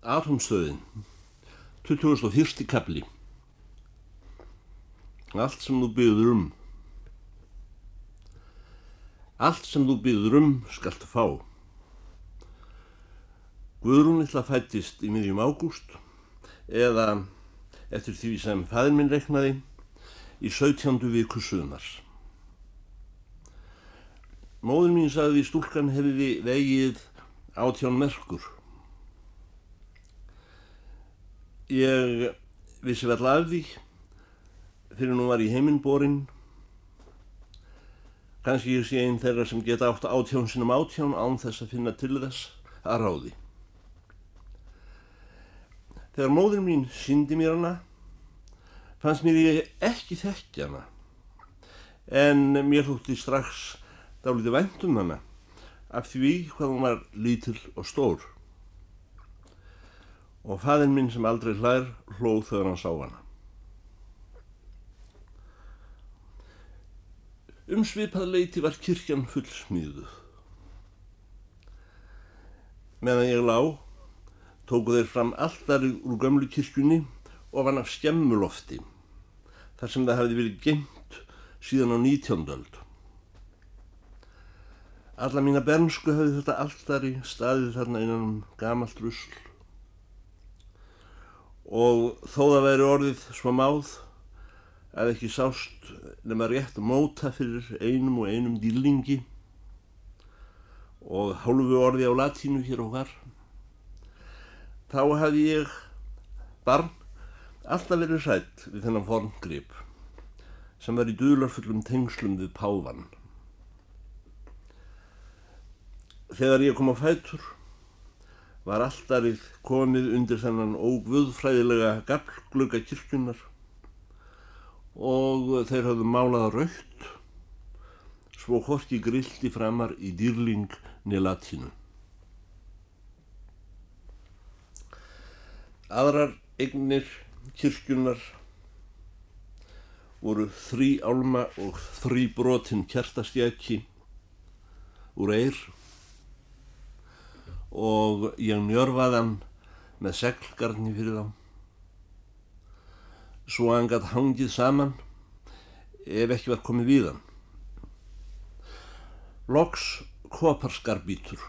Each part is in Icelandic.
Atomstöðin 2001. kapli Allt sem þú byggður um Allt sem þú byggður um skaltu fá Guðrún illa fættist í miðjum ágúst eða eftir því sem fæðin minn reiknaði í 17. viku sumars Móðin mín sagði stúlkan hefði vegið átján merkur Ég vissi vel af því fyrir nú var í heiminborinn. Kanski ég sé einn þeirra sem geta átt átján sinum átján án þess að finna til þess að ráði. Þegar móður mín syndi mér hana, fannst mér ég ekki þekkja hana. En mér þútti strax dálítið væntum hana af því hvað hún var lítill og stór og faðin minn sem aldrei hlær hlóð þegar hann sá hana. Umsvipað leiti var kirkjan full smíðuð. Meðan ég lá, tóku þeir fram alltari úr gömlu kirkjunni og vann af skemmulofti, þar sem það hefði verið gemt síðan á nítjóndöld. Alla mína bernsku hefði þetta alltari staðið þarna innan um gamalt rusl og þó það væri orðið svo máð að ekki sást nema rétt móta fyrir einum og einum dýlingi og hálfu orði á latínu hér og hvar þá hefði ég barn alltaf verið sætt við þennan formgrip sem var í duðlarfullum tengslum við pávan þegar ég kom á fætur var alltarið komið undir þennan ógvöðfræðilega gaflglögga kirkjunar og þeir hafðu málað raukt svo horki grilti framar í dýrling nelatinu. Aðrar eignir kirkjunar voru þrý álma og þrý brotinn kjartastjæki úr eir og ég njörfaðan með seglgarni fyrir þá. Svo hann gætt hangið saman ef ekki var komið við hann. Loks koparskarbítur.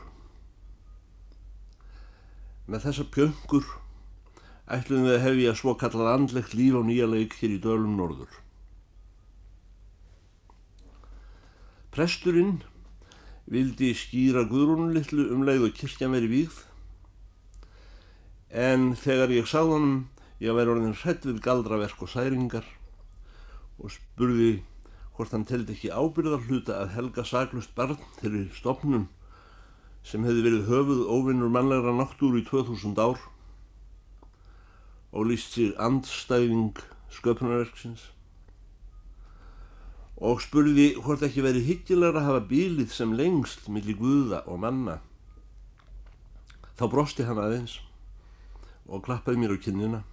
Með þessa pjöngur ætlum við að hefja svo kallað andlegt líf á nýja leik hér í dölum norður. Presturinn vildi skýra Guðrúnulitlu um leið og kirkjan veri vígð. En þegar ég sáð honum ég væri orðin hrætt við galdraverk og særingar og spurði hvort hann teldi ekki ábyrðar hluta að helga saglust barn þeirri stopnum sem hefði verið höfuð óvinnur mannlegra náttúru í 2000 ár og líst sér andstæðing sköpunarverksins og spurði hvort ekki verið hyggilegar að hafa bílið sem lengst millir guða og manna. Þá brosti hann aðeins og klappaði mér á kinnina,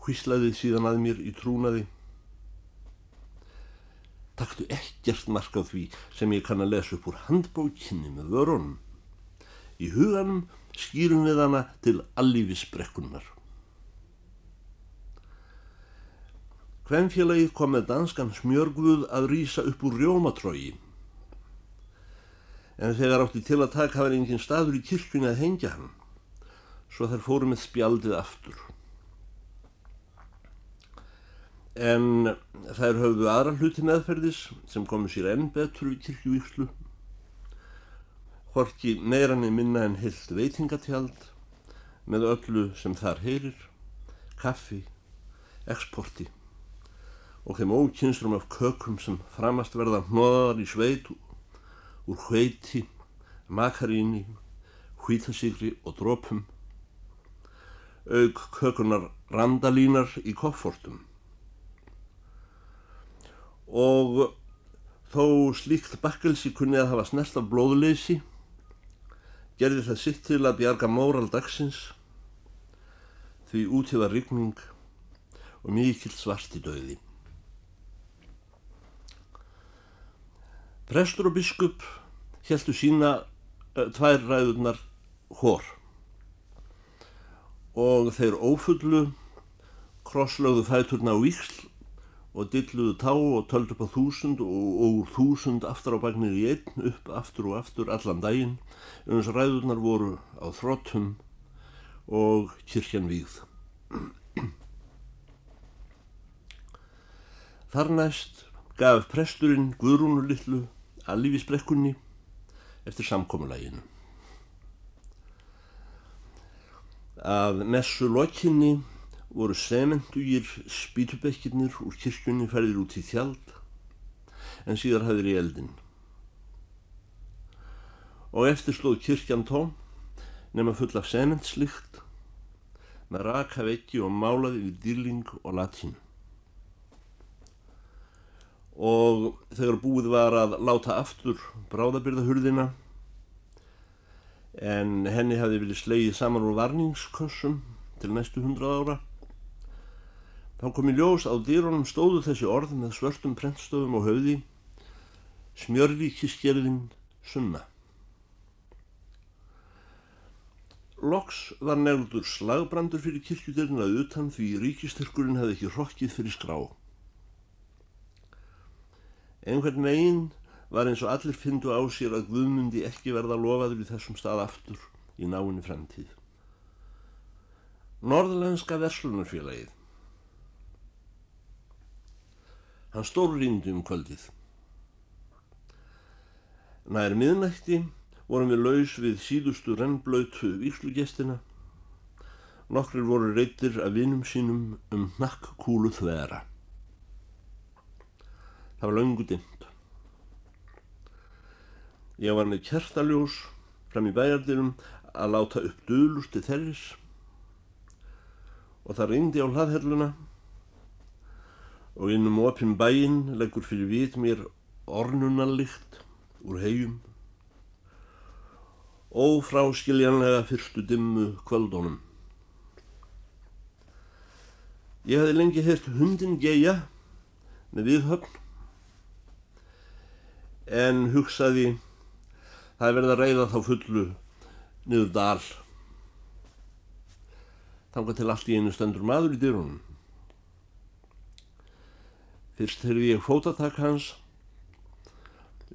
hvíslaði síðan að mér í trúnaði. Takktu ekkert mark á því sem ég kann að lesa upp úr handbókinni með vörunum. Í huganum skýrum við hana til allífisbrekkunnar. Hvemfélagið kom með danskan smjörguð að rýsa upp úr rjómatrógi. En þegar átti til að taka var engin staður í kirkjunni að hengja hann, svo þær fóru með spjaldið aftur. En þær höfðu aðra hluti meðferðis sem komu sér enn betur við kirkjuvíkslu. Horki meirann er minna en heilt veitingatjald með öllu sem þar heyrir, kaffi, eksporti og þeim ókynstrum af kökum sem framast verða hnoðar í sveit úr hveiti, makaríni, hvítasigri og drópum, auk kökunar randalínar í koffortum. Og þó slíkt bakkelsi kunni að hafa snert af blóðleysi, gerði það sitt til að bjarga móral dagsins, því útíða rigning og mikill svarti döði. Prestur og biskup heldu sína uh, tvær ræðurnar hór og þeir ófullu krosslögðu fæturna á víksl og dilluðu tá og töldu upp á þúsund og úr þúsund aftur á bagnir í einn upp aftur og aftur allan daginn um þess að ræðurnar voru á þróttum og kirkjan víð. Þar næst gaf presturinn Guðrúnur Lillu að lífisbrekkunni eftir samkómulæginu. Að messu lokinni voru semendugir spýtubekkirnir úr kirkjunni færðir út í þjald en síðar hafðir í eldin. Og eftir slóð kirkjan tóm nema full af semendslikt með raka vekki og málaði við dýrling og latín. Og þegar búið var að láta aftur bráðabyrðahurðina en henni hafi verið slegið saman úr varningskössum til næstu hundrað ára Þá kom í ljós á dýrónum stóðu þessi orð með svörtum prentstöðum og höfði smjörvíkiskerðin sunna. Loks var nefndur slagbrandur fyrir kirkjudörn að utan því ríkistyrkurinn hefði ekki hrokkið fyrir skrá. Einhvern veginn var eins og allir fyndu á sér að Guðmundi ekki verða lofaður í þessum stað aftur í náinni fremtíð. Norðlenska verslunarfélagið Hann stórrýndi um kvöldið. Nær miðnætti vorum við laus við síðustu rennblöytu víslugestina. Nokkrir voru reytir af vinum sínum um nakkúlu þvera. Það var laungu dimt. Ég var með kertaljós fram í bæjardirum að láta upp dölusti þerris og það reyndi á hlaðherluna og innum opinn bæinn leggur fyrir vit mér ornunarlikt úr hegjum ófráskiljanlega fyrstu dimmu kvöldónum. Ég hefði lengi heilt hundin geia með viðhöfn en hugsaði það er verið að reyða þá fullu niður dal. Þannig til allt í einu stöndur maður í dyrunum. Fyrst heyrði ég fótatak hans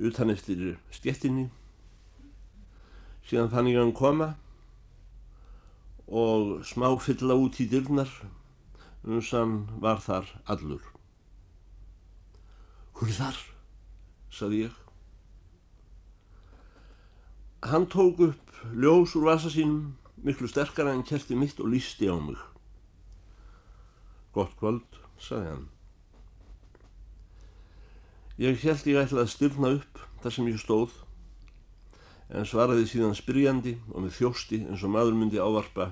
utan eftir stjettinni síðan fann ég hann koma og smá fylla út í dyrnar uns hann var þar allur. Hún er þar, saði ég. Hann tók upp ljós úr vasa sínum miklu sterkar en kerti mitt og lísti á mig. Gott kvöld, saði hann. Ég held ég ætlaði að styrna upp þar sem ég stóð en svaraði síðan spyrjandi og með þjósti eins og maður myndi ávarpa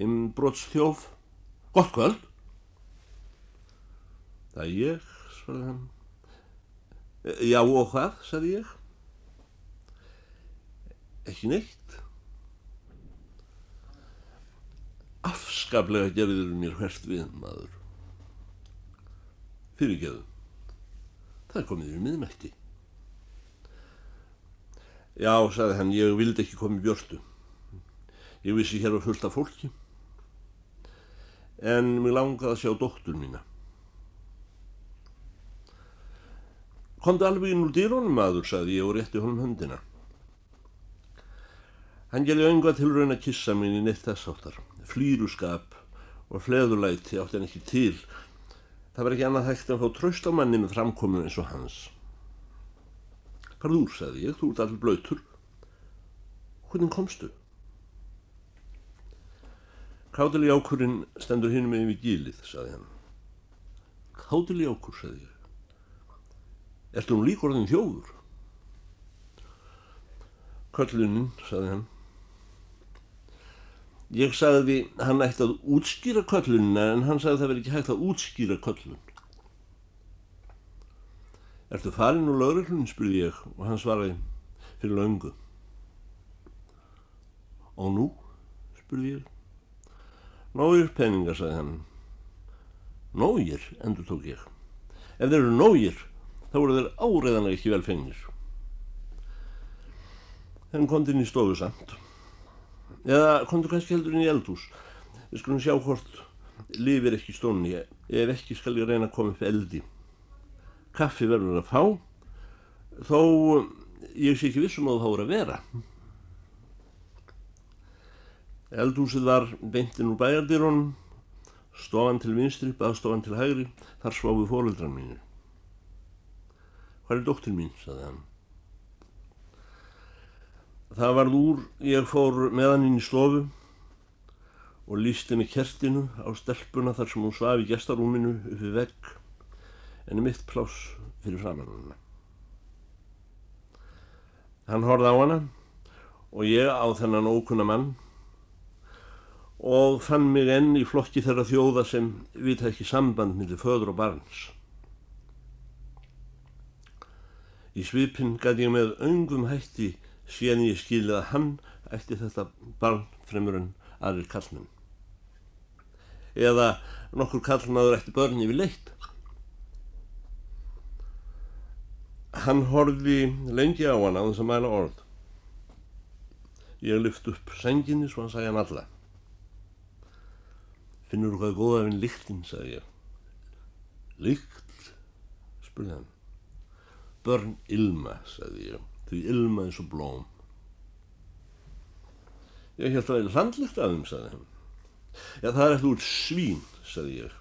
Inbrots þjóf Gott kvöld Það ég, svaraði hann Já og hvað, sagði ég Ekki neitt Afskaplega gerður mér hvert við maður Fyrirgeðu Það komið um miðnætti. Já, sagði hann, ég vildi ekki koma í björstu. Ég vissi hér var fullt af fólki. En mér langaði að sjá dóttur mína. Komdu alveg inn úr dýrónum aður, sagði ég og rétti honum höndina. Hann gerði önga til raun að kissa mín í neitt þess áttar. Flýruskap og fleðulæti átti hann ekki til Það var ekki annað hægt en fá tröst á manni með framkominu eins og hans. Hvað úr, sagði ég, þú ert allir blöytur. Hvernig komstu? Kátil í ákurinn stendur hinn með yfir gílið, sagði hann. Kátil í ákur, sagði ég. Ertu hún lík orðin þjóður? Köllunin, sagði hann. Ég sagði hann ætti að útskýra köllunina en hann sagði það verið ekki hægt að útskýra köllun. Ertu farin úr lauruglun, spurði ég og hann svaraði fyrir laungu. Og nú, spurði ég. Nógir peningar, sagði hann. Nógir, endur tók ég. Ef þeir eru nógir, þá voru þeir áreðanlega ekki vel fengnir. Þeim kom inn í stofu samt eða komdu kannski heldur inn í eldhús Við skulum sjá hvort lifir ekki stónni. Ef ekki skal ég reyna að koma upp eldi. Kaffi verður að fá, þó ég sé ekki vissum að það voru að vera. Eldhúsið var beintinn úr bæjardýrónum, stofan til vinstri, baðstofan til hægri, þar sváðu fóröldran mínir. Hvað er dóttir mín, saði hann. Það varð úr, ég fór með hann inn í stofu og lísti með kertinu á stelpuna þar sem hún svaf í gestarúminu uppi vegg en er mitt pláss fyrir framann hana. Hann horfði á hana og ég á þennan ókunna mann og fann mig enn í flokki þeirra þjóða sem vita ekki samband millir föður og barns. Í svipin gæti ég með öngum hætti síðan ég skilið að hann ætti þetta barn fremur en aðrir kallmenn. Eða nokkur kallmaður ætti börn yfir leitt. Hann horfi lengi á hann á þess að mæla orð. Ég lyft upp senginni svo hann sagði hann alla. Finnur þú hvað góða finn líktinn, sagði ég. Líkt? spurði hann. Börn ilma, sagði ég, því ilma eins og blóm. Ég held að það er hlandlegt af þeim, sagði hann. Já, það er eftir út svín, sagði ég.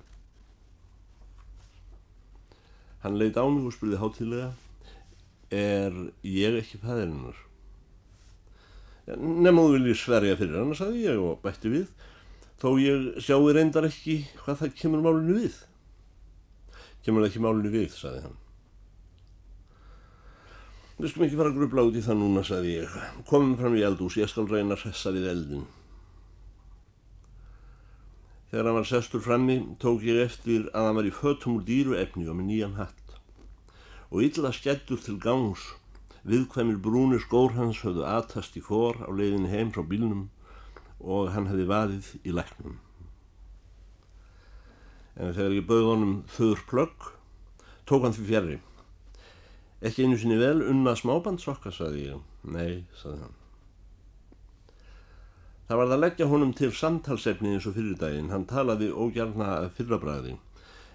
Hann leitt á mig og spurði hátilega, er ég ekki fæðirinnar? Nefnum vil ég sverja fyrir hann, sagði ég og bætti við, þó ég sjáu reyndar ekki hvað það kemur málunni við. Kemur það ekki málunni við, sagði hann. Við skulum ekki fara að grubla út í það núna, sagði ég. Komum fram í eldús, ég skal reyna að hressa við eldin. Þegar hann var sestur frammi, tók ég eftir að hann var í fötum úr dýru efni og með nýjan hatt. Og illa skettur til gangs, viðkvæmir brúni skór hans höfðu atast í fór á leiðinni heim frá bílnum og hann hefði vaðið í læknum. En þegar ég bauð honum þauður plögg, tók hann því fjari. Ekki einu sinni vel unna smábandsokka, saði ég. Nei, saði hann. Það var það að leggja honum til samtalsefni eins og fyrir daginn. Hann talaði ógjarna fyrrabræði.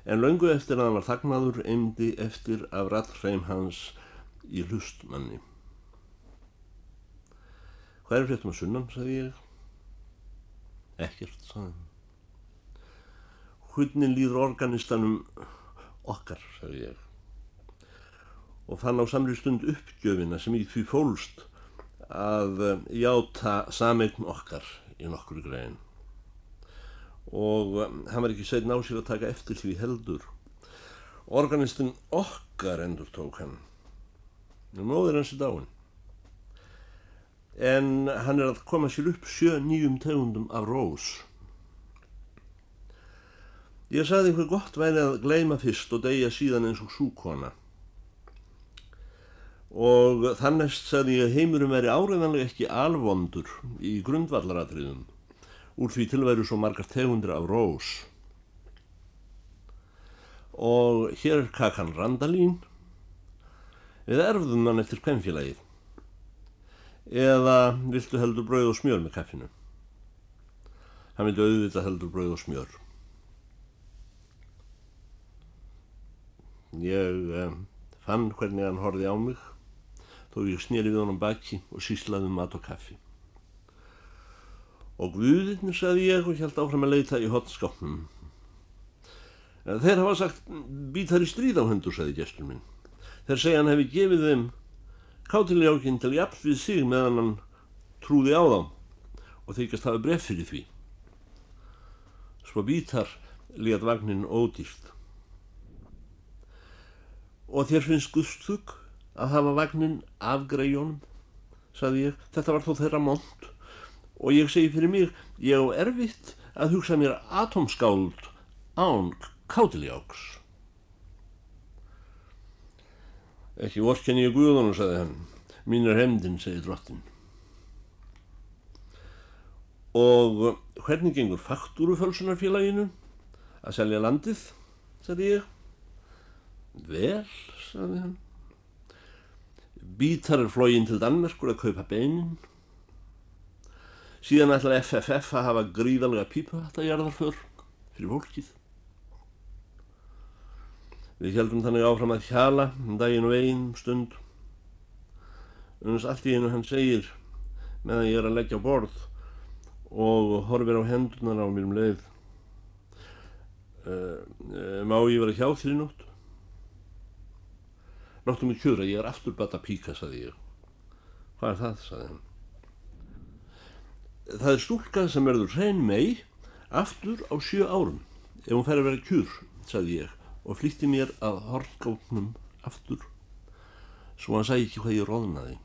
En laungu eftir að hann var þagnaður eimdi eftir af rattreim hans í hlustmanni. Hvað er fréttum að sunnan, saði ég. Ekkert, saði hann. Hvernig líður organistanum okkar, saði ég og fann á samri stund uppgjöfina sem í því fólst að eh, játa sameign okkar í nokkru greiðin og eh, hann var ekki segn á sér að taka eftir því heldur. Organistin okkar endur tók hann. Og móður hans er dáin. En hann er að koma sér upp sjö nýjum tegundum af rós. Ég sagði hver gott væri að gleima fyrst og deyja síðan eins og súkona og þannest sagði ég heimurum veri áreðanlega ekki alvondur í grundvallaratriðum. Úr því tilværu svo margar tegundir af rós. Og hér er kakan Randalín. Við erfðum hann eftir kvemmfélagið eða viltu heldur brauð og smjör með kaffinu? Hann vildi auðvita heldur brauð og smjör. Ég eh, fann hvernig hann horfi á mig þó ég snýri við honum baki og síslaði um mat og kaffi. Og Guðinn, saði ég og held áfram að leita í hotskápnum. Þeir hafa sagt, být þar í stríð á hundur, saði gestur minn. Þeir segja hann hefði gefið þeim kátiljákinn til jafn við sig meðan hann trúði á þá og þykast hafa bref fyrir því. Svo bítar létt vagnin ódýrt. Og þér finnst Guðstug að hafa vagnin af greijónum, saði ég, þetta var þó þeirra mónt og ég segi fyrir mig, ég á erfitt að hugsa mér atomskáld án kátiljáks. Ekki vorkenni ég Guðunum, saði hann, mín er hefndin, segi drottin. Og hvernig gengur faktúrufölsunarfélaginu að selja landið, saði ég. Vel, saði hann. Bítar er flógin til Danmerkur að kaupa beinin. Síðan ætlar FFF að hafa gríðalega pípuhattajarðarför fyrir fólkið. Við heldum þannig áfram að hjala um daginn og einn stund. Unnins allt í einu hann segir meðan ég er að leggja borð og horfir á hendunar á mér um leið. Uh, uh, má ég vera hjá þér í nótt? Láttu mig kjöra, ég er aftur bata píka, saði ég. Hvað er það, saði hann. Það er stúlkað sem verður hrein mei aftur á sjö árum ef hún fær að vera kjur, sagði ég og flýtti mér að hortgáknum aftur svo hann sæði ekki hvað ég róðnaði.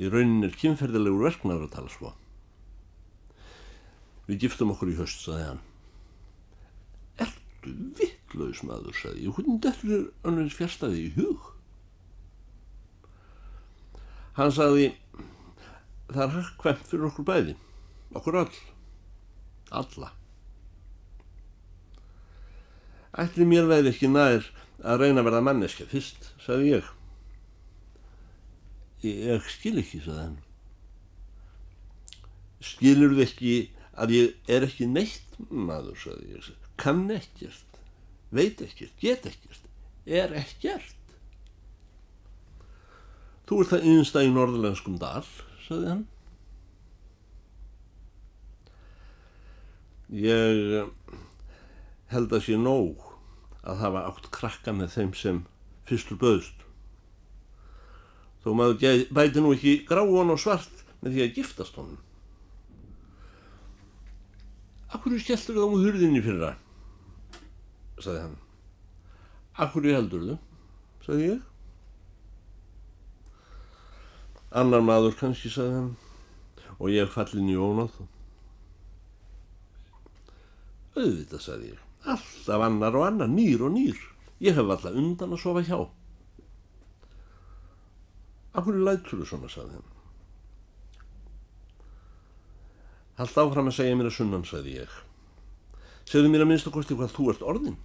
Í raunin er kynferðilegur verknar að tala svo. Við giftum okkur í höst, sagði hann. Ertu vittlaus maður, sagði ég. Hvernig þetta er önnveins fjärstaði í hug? Hann sagði það er hakkvæmt fyrir okkur bæði. Okkur all alla. Ætli mér veið ekki nær að reyna að verða manneska fyrst, sagði ég. Ég skil ekki, sagði hann. Skilur þið ekki að ég er ekki neitt maður, sagði ég. Kann ekkert, veit ekkert get ekkert, er ekkert þú ert það einstað í norðlenskum dal sagði hann. Ég held að sé nóg að hafa átt krakka með þeim sem fyrstur böðst. Þó maður bæti nú ekki gráan og svart með því að giftast honum. Akkur skelltur þá um hurðinni fyrra, sagði hann. Akkur heldur þau, sagði ég. Annar maður kannski, sagði hann, og ég fallin í ónáð. Auðvitað, sagði ég, alltaf annar og annar, nýr og nýr. Ég hef alltaf undan að sofa hjá. Akkur er lætur þú svona, sagði hann. Haldt áfram að segja mér að sunnan, sagði ég. Segðu mér að minnst að kosti hvað þú ert orðin.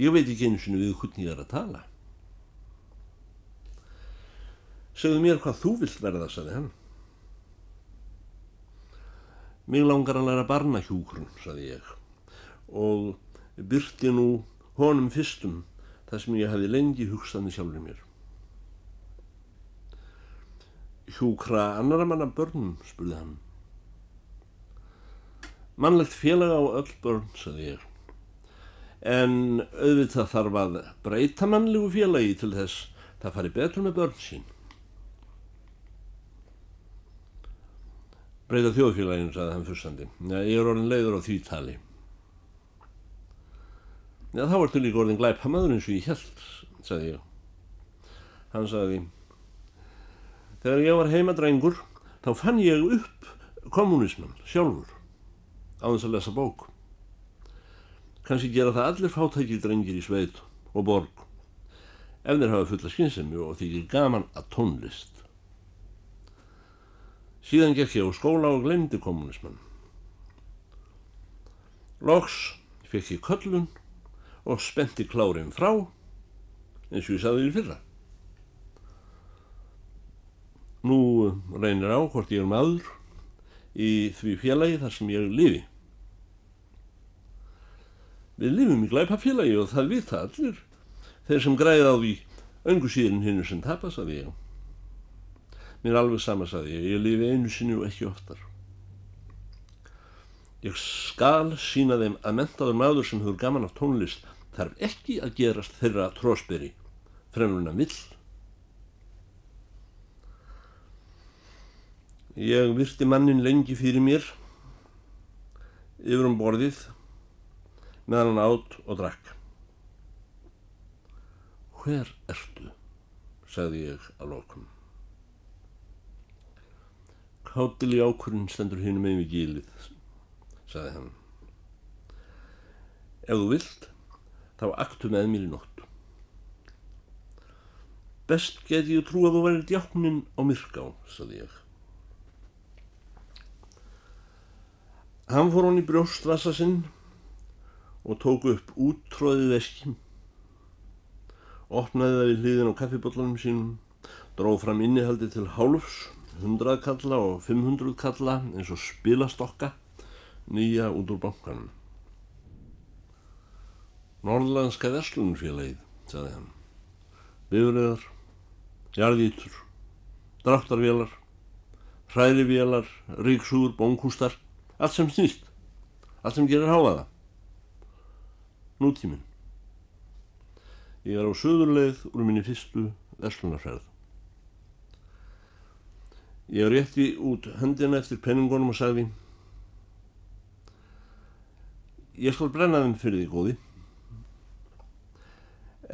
Ég veit ekki einu sinni við hvernig ég er að tala. Segðu mér hvað þú vilt verða, saði hann. Mér langar að læra barnahjúgrun, saði ég, og byrti nú honum fyrstum þar sem ég hefði lengi hugsað með sjálfur mér. Hjúkra annara manna börnum, spurði hann. Mannlegt félag á öll börn, saði ég, en auðvitað þarf að breyta mannlegu félagi til þess það fari betur með börn sín. breyta þjóðfélaginu, saði hann fyrstandi. Já, ég er orðin leiður á því tali. Já, þá ertu líka orðin glæpamaður eins og ég held, saði ég. Hann saði, þegar ég var heimadrængur, þá fann ég upp kommunisman sjálfur á þess að lesa bók. Kanski gera það allir fátækir drengir í sveit og borg ef þeir hafa fulla skynsemi og þykir gaman að tónlist. Síðan gekk ég á skóla og glemdi kommunismann. Loks fekk ég köllun og spenti klárin frá eins og ég saði því fyrra. Nú reynir á hvort ég er maður í því félagi þar sem ég lifi. Við lifum í glæpa félagi og það vita allir þeir sem græði á því öngu síðan hinnu sem tapast að ég. Mér er alveg sama, saði ég, ég lifi einu sinni og ekki oftar. Ég skal sína þeim að mentaður maður sem hefur gaman af tónlist þarf ekki að gerast þeirra trósberi, fremurinn að vill. Ég virti mannin lengi fyrir mér, yfir um borðið, meðan hann átt og drakk. Hver ertu? sagði ég að lokum. Hátil í ákurinn stendur hinn með mig gílið, saði hann. Ef þú vilt, þá aktu með mér í nótt. Best get ég trú að þú væri djáknin á myrká, saði ég. Hann fór hann í brjóstvasa sinn og tók upp úttróðið veskim, opnaði það við hliðin á kaffibotlanum sínum, dróð fram innihaldi til hálfs 100 kalla og 500 kalla eins og spilastokka nýja út úr bankanum. Norðlandska Veslunfélagið, sagði hann. Bifriðar, jarðítur, dráttarvélar, hrærivélar, ríksúr, bónkústar, allt sem snýst, allt sem gerir háaða. Nútíminn. Ég er á söðurleið úr minni fyrstu verslunarferð. Ég rétti út höndina eftir penningunum og sagði Ég skal brenna þeim fyrir því góði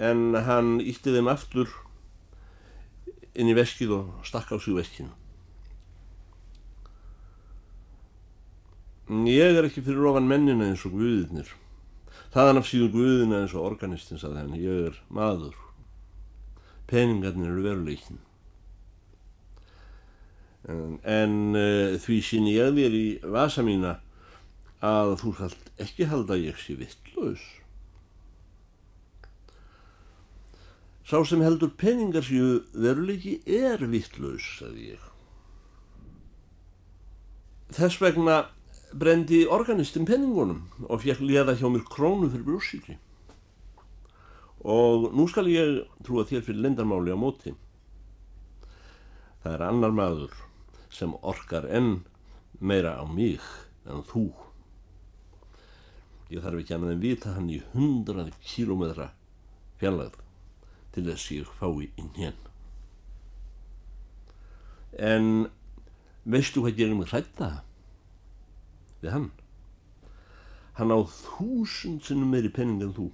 en hann ítti þeim aftur inn í veskið og stakk á sig veskinu. Ég er ekki fyrir ofan mennina eins og guðirnir. Þaðan af síðu guðina eins og organistin, saði hann. Ég er maður. Peningarnir eru veruleikin. En, en uh, því sín ég þér í vasa mína að þú skalt ekki halda ég sé vittlaus. Sá sem heldur peningar séu veruleiki er vittlaus, sagði ég. Þess vegna brendi organistin peningunum og fekk liða hjá mér krónu fyrir brúsíkli. Og nú skal ég trúa þér fyrir lendarmáli á móti. Það er annar maður sem orkar enn meira á mig en þú. Ég þarf ekki að með þeim vita hann í hundrað kílometra fjallag til þess ég fái inn hér. En veistu hvað gerir mig hrætta við hann? Hann á þúsund sinnum meiri penning en þú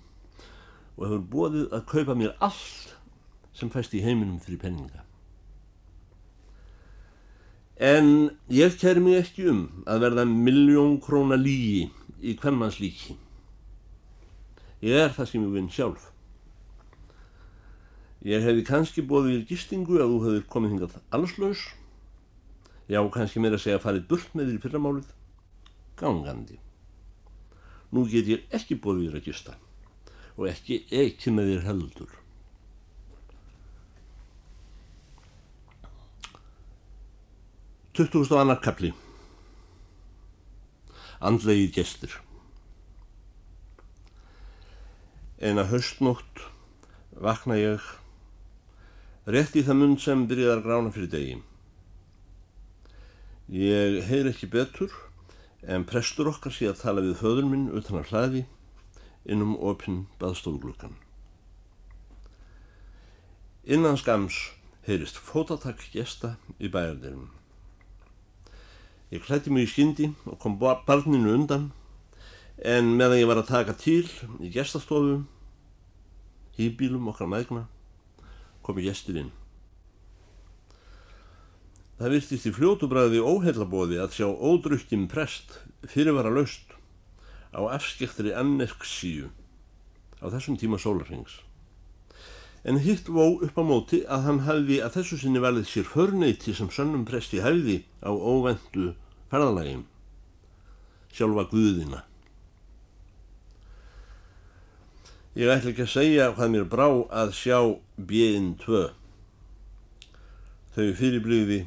og hefur bóðið að kaupa mér allt sem fæst í heiminum fyrir penninga. En ég kæri mig ekki um að verða miljón króna lígi í hvernmanns líki. Ég er það sem ég vinn sjálf. Ég hefði kannski bóðið í gistingu að þú hefði komið hingað allslaus. Já, kannski meira að segja að farið burt með þér í fyrramálið. Gangandi. Nú get ég ekki bóðið þér að gista og ekki ekki með þér heldur. Tuttugust og annar kapli. Andlegið gestur. En að höstnótt vakna ég rétt í það mund sem byrjaðar grána fyrir degi. Ég heyr ekki betur en prestur okkar sé að tala við föður minn utan að hlaði innum opinn baðstofglukkan. Innan skams heyrist fótatakk gesta í bæjardirum. Ég klætti mig í skyndi og kom barninu undan en meðan ég var að taka til í gestastofu, hýbílum okkar maðgna, kom ég gestur inn. Það virtist í fljótubræði óheilabóði að sjá ódrukkim prest fyrirvara laust á afskektri anneksíu á þessum tíma sólarhengs. En hitt vó upp á móti að hann hafði að þessu sinni valið sér förneiti sem sönnum presti hafði á óvendu ferðalagim, sjálfa Guðina. Ég ætla ekki að segja hvað mér brá að sjá bjeginn tvö. Þau fyrirblíði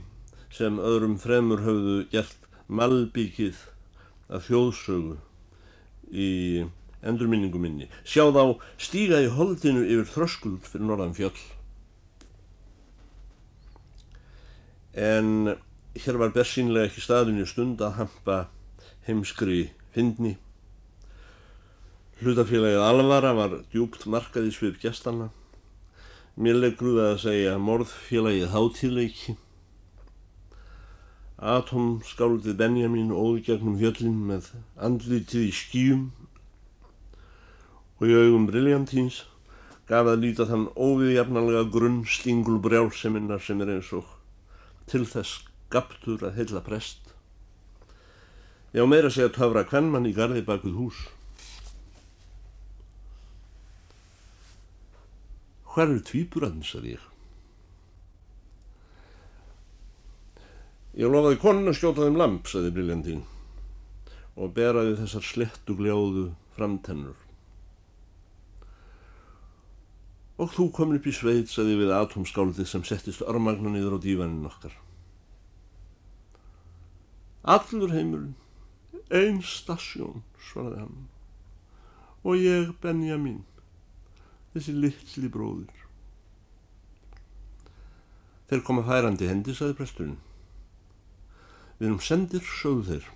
sem öðrum fremur höfðu gert malbygið að þjóðsögu í endurminningu minni. Sjá þá stíga í holdinu yfir þröskuld fyrir norðan fjöll. En hér var bersínlega ekki staðinu stund að hampa heimskri fyndni Hlutafélagið Alvara var djúpt markað í svip gæstanna. Mér leggruði að segja morðfélagið Hátíðleiki. Atom skáldið Benjamin óði gegnum fjöllin með andlitið í skýjum og í augum Briljantíns gaf að líta þann óviðjafnalega grunn stingul brjálseminnar sem er eins og til þess gaptur að heila prest. Já, meira segja töfra kvennmann í gardi bakuð hús. Hvar eru tvíburarnir, sagði ég. Ég lofaði konun að skjóta þeim lamp, sagði Briljantín og beraði þessar slettu gljáðu framtennur. Og þú komin upp í sveit, sagði við atomskálið sem settist örmagna niður á dívanin okkar. Allur heimurinn, einn stasjón, svaraði hann. Og ég, Benjamin, þessi litli bróður. Þeir koma færandi hendi, saði presturinn. Við erum sendir, sögðu þeir.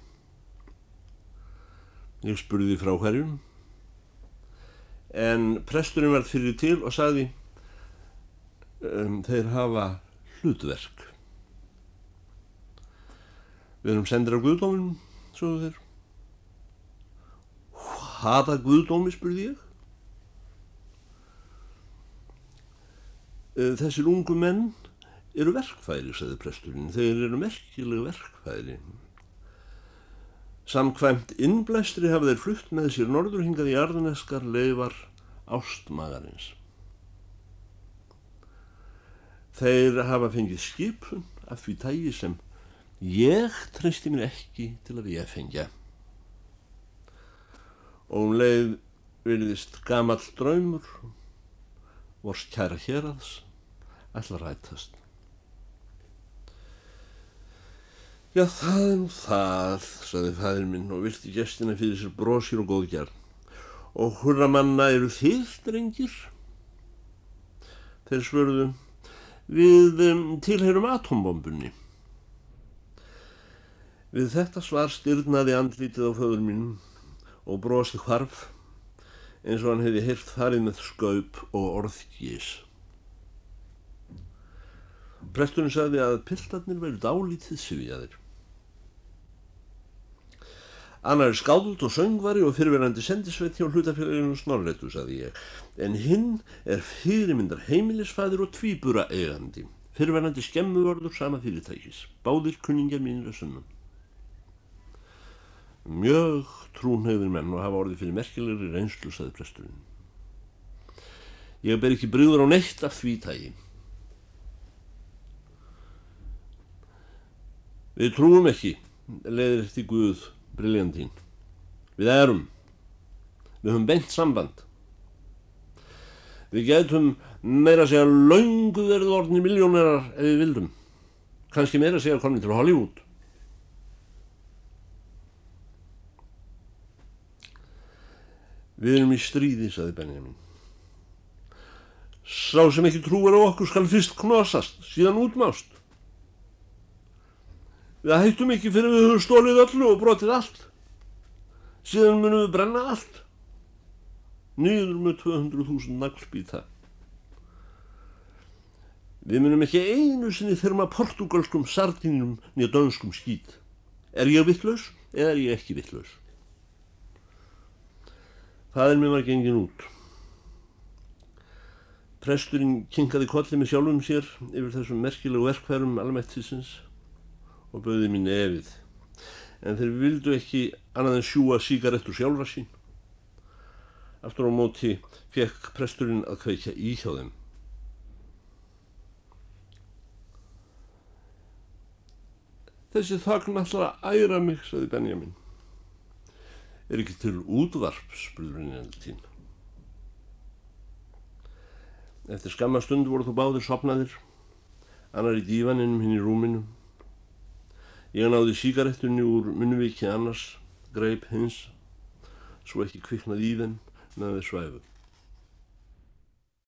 Ég spurði frá hverjum, en presturinn verð fyrir til og sagði um, þeir hafa hlutverk. Við erum sendir af Guðdóminum, sögðu þeir. Hvaða Guðdómi, spurði ég. Þessir ungu menn eru verkfæri, sagði presturinn. Þeir eru merkileg verkfæri. Samkvæmt innblæstri hafa þeir flutt með sér norðurhingað í arðuneskar leifar ástmagarins. Þeir hafa fengið skipun af því tægi sem ég treysti mér ekki til að ég fengja. Og um leið virðist gamall draumur, vors kæra hérads, ætla rætast. Já, það er nú það, saði fæðir minn og vilti gestina fyrir sér brósir og góðgjart. Og hurramanna eru þið, drengir? Þeir svörðu, við um, tilherum atombombunni. Við þetta svar styrnaði andlítið á föður mínum og brosti hvarf eins og hann hefði hirt farið með skaup og orðgís. Presturinn sagði að piltarnir verið dálítið sviðjaðir. Annar er skáðult og söngvari og fyrirverandi sendisveit hjá hlutafélaginu Snorleitu, sagði ég, en hinn er fyrirmyndar heimilisfæður og tvíbura eigandi, fyrirverandi skemmuvörður sama fyrirtækis, báðir kunningar mínir að sunnan. Mjög trúnhauðir menn og hafa orðið fyrir merkilegri reynslu, saði presturinn. Ég ber ekki bryður á neitt af því tægi. Við trúum ekki, leiðir eftir Guð, briljantín. Við erum. Við höfum beint samband. Við getum meira að segja laungu verið orðni miljónerar ef við vildum. Kanski meira að segja komin til Hollywood. Við erum í stríði, saði Benjamin. Sá sem ekki trúar á okkur skal fyrst knosast, síðan útmást. Við hættum ekki fyrir við höfum stólið öllu og brotið allt. Síðan munum við brenna allt. Nýður með 200.000 naglbíta. Við munum ekki einu sinni þurma portugalskum sardinum nýja dönskum skýt. Er ég vittlaus eða er ég ekki vittlaus? Fadir mér var gengin út. Presturinn kinkaði kolli með sjálfum sér yfir þessum merkilegu verkfærum almættisins og bauði mín efið. En þeir vildu ekki annað en sjúa síkarettur sjálfra sín. Aftur á móti fekk presturinn að kveikja í hjá þeim. Þessi þakna allra æra mig, saði Benjamin. Er ekki til útvarp, spurður henni eldtín. Eftir skamma stund voru þú báðir sopnaðir, annar í dívaninum hinn í rúminu. Ég náði síkarettunni úr munviki annars, greip hins, svo ekki kviknað í með þeir svæfu.